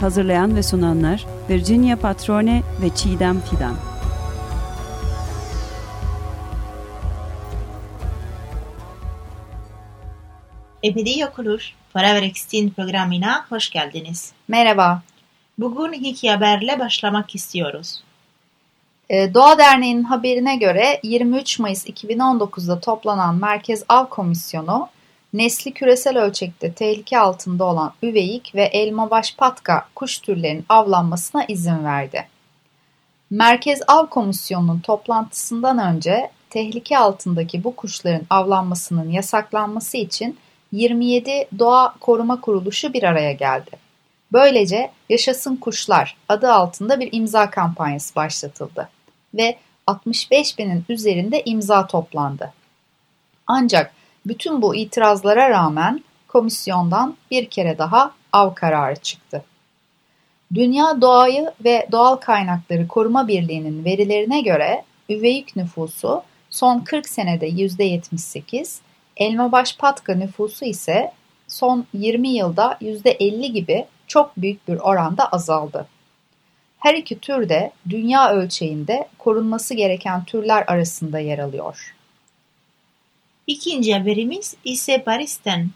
Hazırlayan ve sunanlar Virginia Patrone ve Çiğdem Fidan. Ebedi Yok Olur Forever Extinct programına hoş geldiniz. Merhaba. Bugün iki haberle başlamak istiyoruz. Ee, Doğa Derneği'nin haberine göre 23 Mayıs 2019'da toplanan Merkez Av Komisyonu, nesli küresel ölçekte tehlike altında olan üveyik ve elmabaş patka kuş türlerinin avlanmasına izin verdi. Merkez Av Komisyonu'nun toplantısından önce tehlike altındaki bu kuşların avlanmasının yasaklanması için 27 doğa koruma kuruluşu bir araya geldi. Böylece Yaşasın Kuşlar adı altında bir imza kampanyası başlatıldı ve 65 binin üzerinde imza toplandı. Ancak bütün bu itirazlara rağmen komisyondan bir kere daha av kararı çıktı. Dünya Doğayı ve Doğal Kaynakları Koruma Birliği'nin verilerine göre üveyik nüfusu son 40 senede %78, elmabaş patka nüfusu ise son 20 yılda %50 gibi çok büyük bir oranda azaldı. Her iki tür de dünya ölçeğinde korunması gereken türler arasında yer alıyor. İkinci haberimiz ise Paris'ten.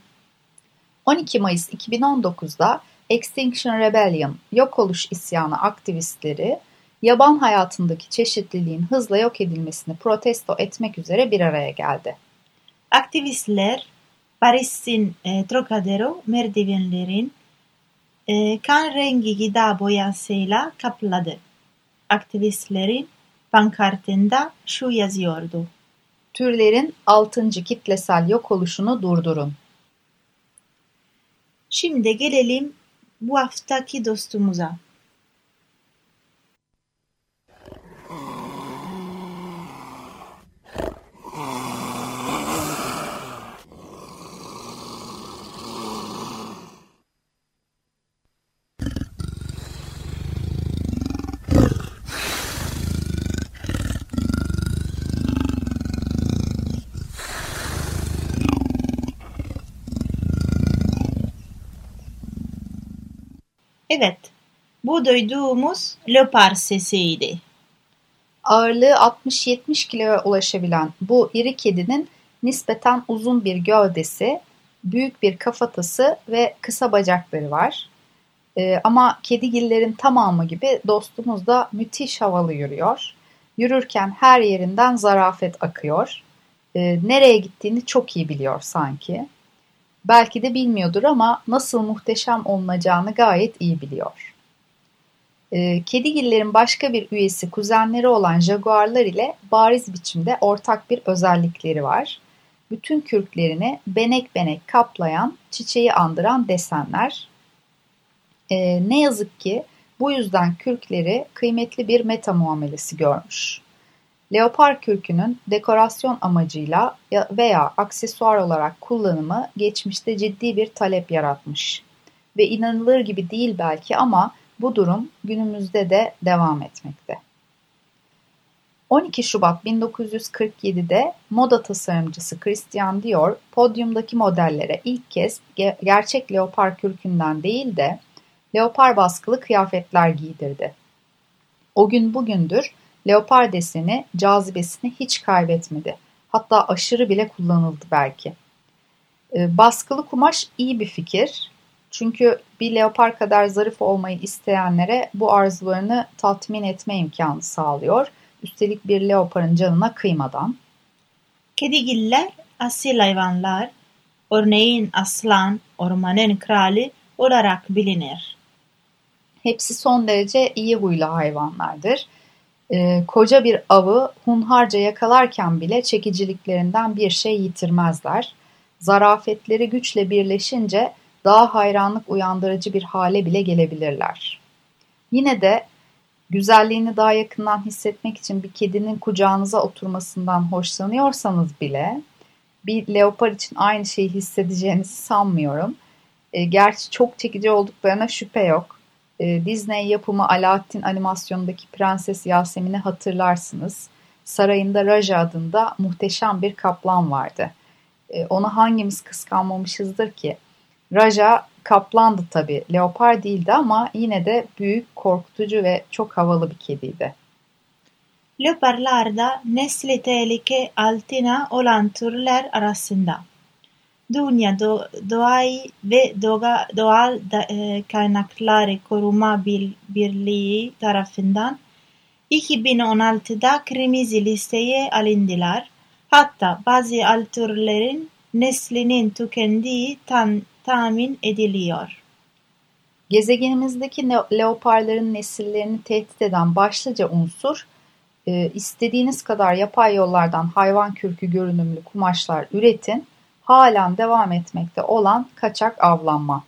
12 Mayıs 2019'da Extinction Rebellion, yok oluş isyanı aktivistleri, yaban hayatındaki çeşitliliğin hızla yok edilmesini protesto etmek üzere bir araya geldi. Aktivistler Paris'in e, Trocadero merdivenlerin e, kan rengi gıda boyasıyla kapladı. Aktivistlerin pankartında şu yazıyordu. Türlerin 6. kitlesel yok oluşunu durdurun. Şimdi gelelim bu haftaki dostumuza. Bu duyduğumuz leopar sesiydi. Ağırlığı 60-70 kiloya ulaşabilen bu iri kedinin nispeten uzun bir gövdesi, büyük bir kafatası ve kısa bacakları var. Ee, ama kedigillerin tamamı gibi dostumuz da müthiş havalı yürüyor. Yürürken her yerinden zarafet akıyor. Ee, nereye gittiğini çok iyi biliyor sanki. Belki de bilmiyordur ama nasıl muhteşem olunacağını gayet iyi biliyor. E, kedigillerin başka bir üyesi kuzenleri olan jaguarlar ile bariz biçimde ortak bir özellikleri var. Bütün kürklerini benek benek kaplayan, çiçeği andıran desenler. E, ne yazık ki bu yüzden kürkleri kıymetli bir meta muamelesi görmüş. Leopar kürkünün dekorasyon amacıyla veya aksesuar olarak kullanımı geçmişte ciddi bir talep yaratmış. Ve inanılır gibi değil belki ama bu durum günümüzde de devam etmekte. 12 Şubat 1947'de moda tasarımcısı Christian Dior podyumdaki modellere ilk kez gerçek leopar kürkünden değil de leopar baskılı kıyafetler giydirdi. O gün bugündür leopar deseni cazibesini hiç kaybetmedi. Hatta aşırı bile kullanıldı belki. E, baskılı kumaş iyi bir fikir. Çünkü bir leopar kadar zarif olmayı isteyenlere bu arzularını tatmin etme imkanı sağlıyor. Üstelik bir leoparın canına kıymadan. Kedigiller asil hayvanlar, örneğin aslan, ormanın kralı olarak bilinir. Hepsi son derece iyi huylu hayvanlardır e, koca bir avı hunharca yakalarken bile çekiciliklerinden bir şey yitirmezler. Zarafetleri güçle birleşince daha hayranlık uyandırıcı bir hale bile gelebilirler. Yine de Güzelliğini daha yakından hissetmek için bir kedinin kucağınıza oturmasından hoşlanıyorsanız bile bir leopar için aynı şeyi hissedeceğinizi sanmıyorum. E, gerçi çok çekici olduklarına şüphe yok. E, Disney yapımı Alaaddin animasyonundaki Prenses Yasemin'i hatırlarsınız. Sarayında Raja adında muhteşem bir kaplan vardı. E, onu hangimiz kıskanmamışızdır ki? Raja kaplandı tabii. Leopar değildi ama yine de büyük, korkutucu ve çok havalı bir kediydi. Leoparlarda nesli tehlike altına olan türler arasında. Dünya do Doğayı ve Doğa, Doğal da, e, Kaynakları Koruma Birliği tarafından 2016'da kırmızı listeye alındılar. Hatta bazı alt türlerin neslinin tükendiği tan tahmin ediliyor. Gezegenimizdeki leoparların nesillerini tehdit eden başlıca unsur, e, istediğiniz kadar yapay yollardan hayvan kürkü görünümlü kumaşlar üretin, halen devam etmekte olan kaçak avlanma.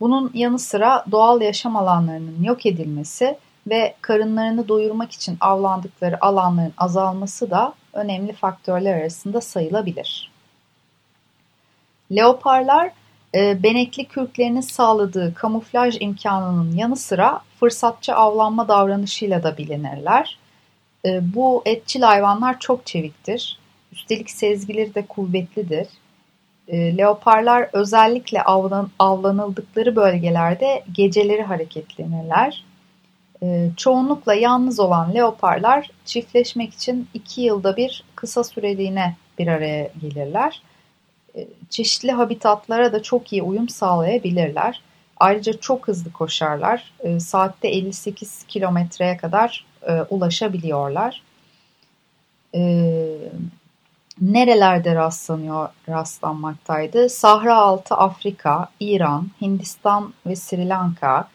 Bunun yanı sıra doğal yaşam alanlarının yok edilmesi ve karınlarını doyurmak için avlandıkları alanların azalması da önemli faktörler arasında sayılabilir. Leoparlar e, benekli kürklerinin sağladığı kamuflaj imkanının yanı sıra fırsatçı avlanma davranışıyla da bilinirler. E, bu etçil hayvanlar çok çeviktir. Üstelik sezgileri de kuvvetlidir. E, leoparlar özellikle avlan, avlanıldıkları bölgelerde geceleri hareketlenirler. Çoğunlukla yalnız olan leoparlar çiftleşmek için iki yılda bir kısa süreliğine bir araya gelirler. E, çeşitli habitatlara da çok iyi uyum sağlayabilirler. Ayrıca çok hızlı koşarlar. E, saatte 58 kilometreye kadar e, ulaşabiliyorlar. Nerelerde rastlanıyor, rastlanmaktaydı? Sahra altı Afrika, İran, Hindistan ve Sri Lanka,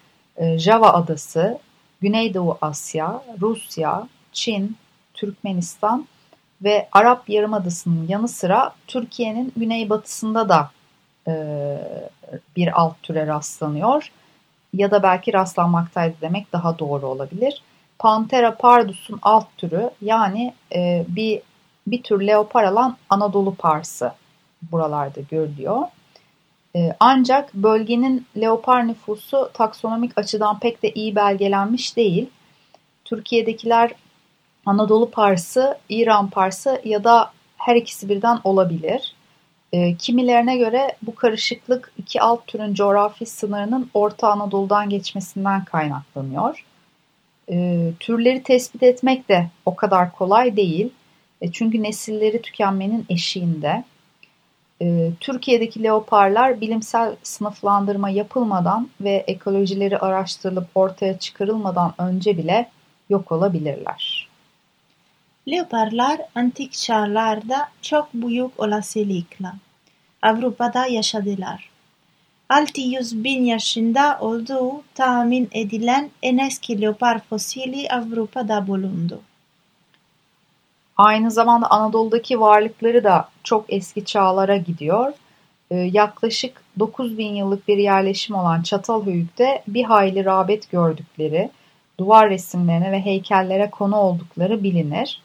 Java adası, Güneydoğu Asya, Rusya, Çin, Türkmenistan ve Arap Yarımadası'nın yanı sıra Türkiye'nin güneybatısında da e, bir alt türe rastlanıyor. Ya da belki rastlanmaktaydı demek daha doğru olabilir. Panthera pardus'un alt türü yani e, bir bir tür leopar alan Anadolu parsı buralarda görülüyor. E, ancak bölgenin leopar nüfusu taksonomik açıdan pek de iyi belgelenmiş değil. Türkiye'dekiler Anadolu Parsı, İran Parsı ya da her ikisi birden olabilir. E, kimilerine göre bu karışıklık iki alt türün coğrafi sınırının Orta Anadolu'dan geçmesinden kaynaklanıyor. E, türleri tespit etmek de o kadar kolay değil. E, çünkü nesilleri tükenmenin eşiğinde. E, Türkiye'deki leoparlar bilimsel sınıflandırma yapılmadan ve ekolojileri araştırılıp ortaya çıkarılmadan önce bile yok olabilirler. Leoparlar antik çağlarda çok büyük olasılıkla Avrupa'da yaşadılar. 600 bin yaşında olduğu tahmin edilen en eski leopar fosili Avrupa'da bulundu. Aynı zamanda Anadolu'daki varlıkları da çok eski çağlara gidiyor. Ee, yaklaşık 9 bin yıllık bir yerleşim olan Çatalhöyük'te bir hayli rağbet gördükleri, duvar resimlerine ve heykellere konu oldukları bilinir.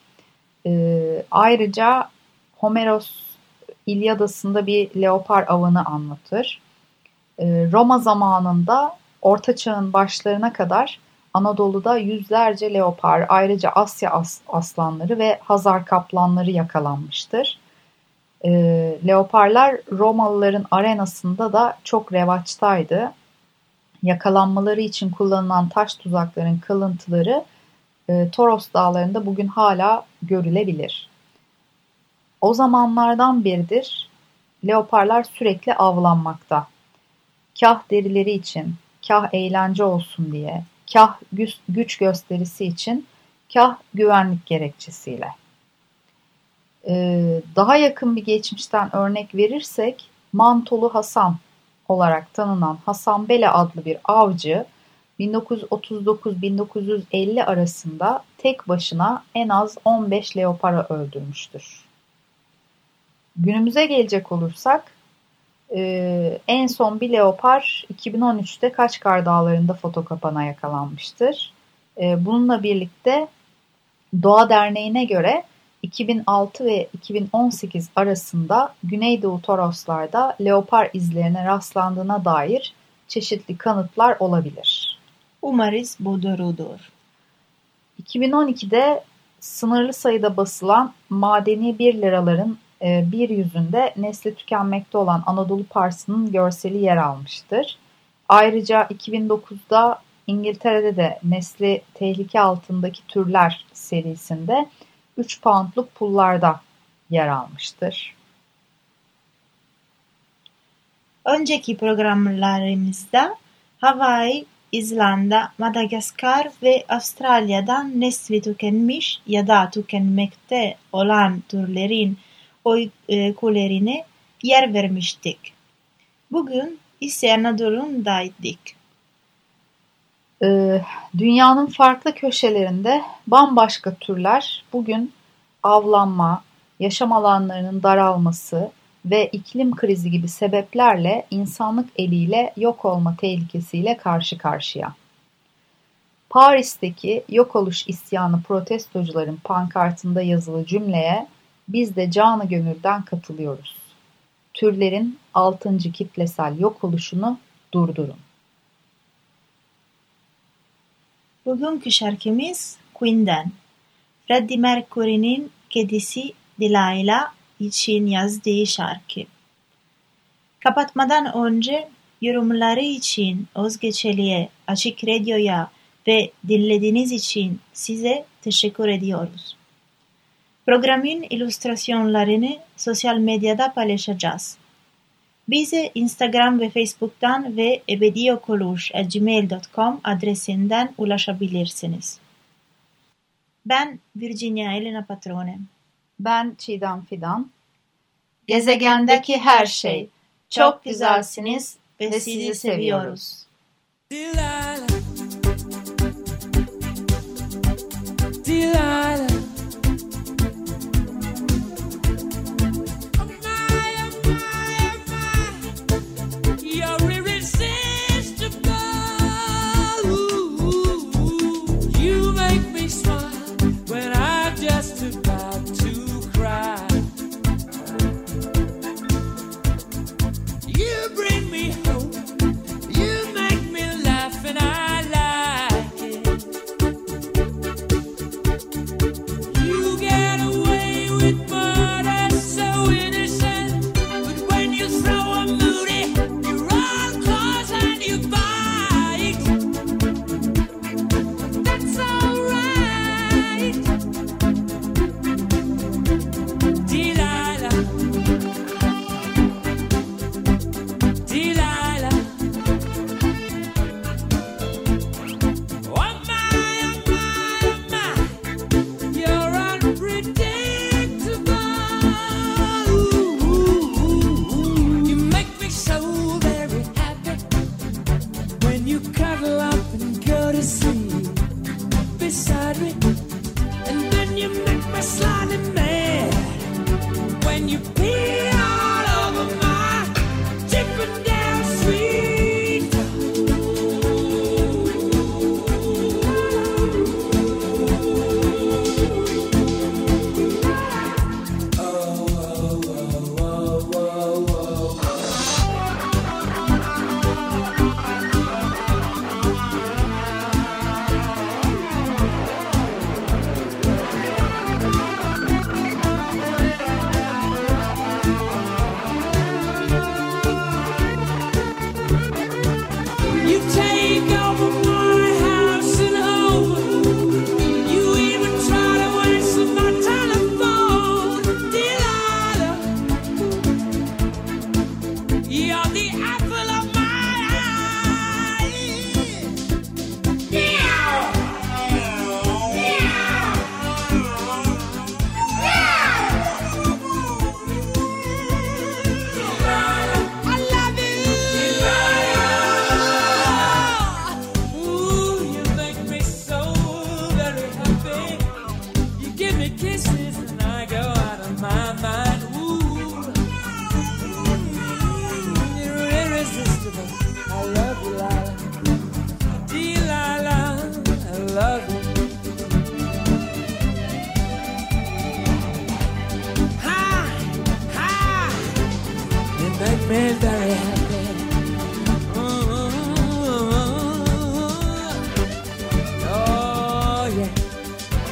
E, ayrıca Homeros İlyadası'nda bir leopar avını anlatır. E, Roma zamanında Orta Çağ'ın başlarına kadar Anadolu'da yüzlerce leopar, ayrıca Asya as aslanları ve Hazar kaplanları yakalanmıştır. E, leoparlar Romalıların arenasında da çok revaçtaydı. Yakalanmaları için kullanılan taş tuzakların kalıntıları e, Toros dağlarında bugün hala görülebilir. O zamanlardan beridir leoparlar sürekli avlanmakta. Kah derileri için, kah eğlence olsun diye, kah güç gösterisi için, kah güvenlik gerekçesiyle. Ee, daha yakın bir geçmişten örnek verirsek, Mantolu Hasan olarak tanınan Hasan Bele adlı bir avcı, 1939-1950 arasında tek başına en az 15 leopara öldürmüştür. Günümüze gelecek olursak e, en son bir leopar 2013'te Kaçkar Dağları'nda fotokapana yakalanmıştır. E, bununla birlikte Doğa Derneği'ne göre 2006 ve 2018 arasında Güneydoğu Toroslarda leopar izlerine rastlandığına dair çeşitli kanıtlar olabilir. Umarız bu doğrudur. 2012'de sınırlı sayıda basılan madeni 1 liraların e, bir yüzünde nesli tükenmekte olan Anadolu Parsı'nın görseli yer almıştır. Ayrıca 2009'da İngiltere'de de nesli tehlike altındaki türler serisinde 3 poundluk pullarda yer almıştır. Önceki programlarımızda Hawaii, İzlanda, Madagaskar ve Avustralya'dan nesli tükenmiş ya da tükenmekte olan türlerin öykülerine yer vermiştik. Bugün ise Anadolu'ndaydık. Ee, dünyanın farklı köşelerinde bambaşka türler bugün avlanma, yaşam alanlarının daralması ve iklim krizi gibi sebeplerle insanlık eliyle yok olma tehlikesiyle karşı karşıya. Paris'teki yok oluş isyanı protestocuların pankartında yazılı cümleye biz de canı gönülden katılıyoruz. Türlerin altıncı kitlesel yok oluşunu durdurun. Bugünkü şarkımız Queen'den. Freddie Mercury'nin kedisi Delilah için yazdığı şarkı. Kapatmadan önce yorumları için Özge Çelik'e, Açık Radyo'ya ve dinlediğiniz için size teşekkür ediyoruz. Programın illüstrasyonlarını sosyal medyada paylaşacağız. Bize Instagram ve Facebook'tan ve ebediyokoluş.gmail.com adresinden ulaşabilirsiniz. Ben Virginia Elena Patrone. Ben Çiğdem Fidan. Gezegendeki her şey. Çok güzelsiniz ve sizi seviyoruz.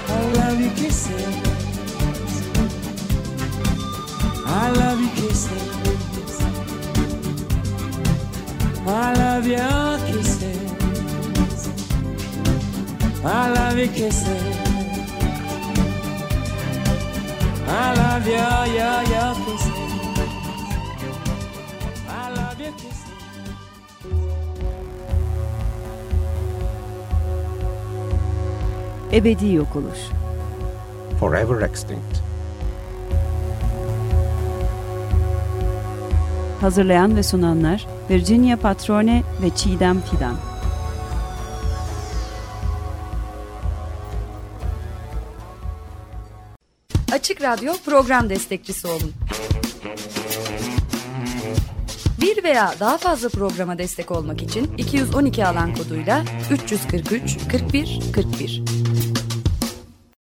I love you kissing. I love you kissing. I love your kissing. I love you kissing. I love your, your, your kissing. Ebedi yok oluş. Forever extinct. Hazırlayan ve sunanlar Virginia Patrone ve Çiğdem Fidan. Açık Radyo program destekçisi olun. Bir veya daha fazla programa destek olmak için 212 alan koduyla 343 41 41.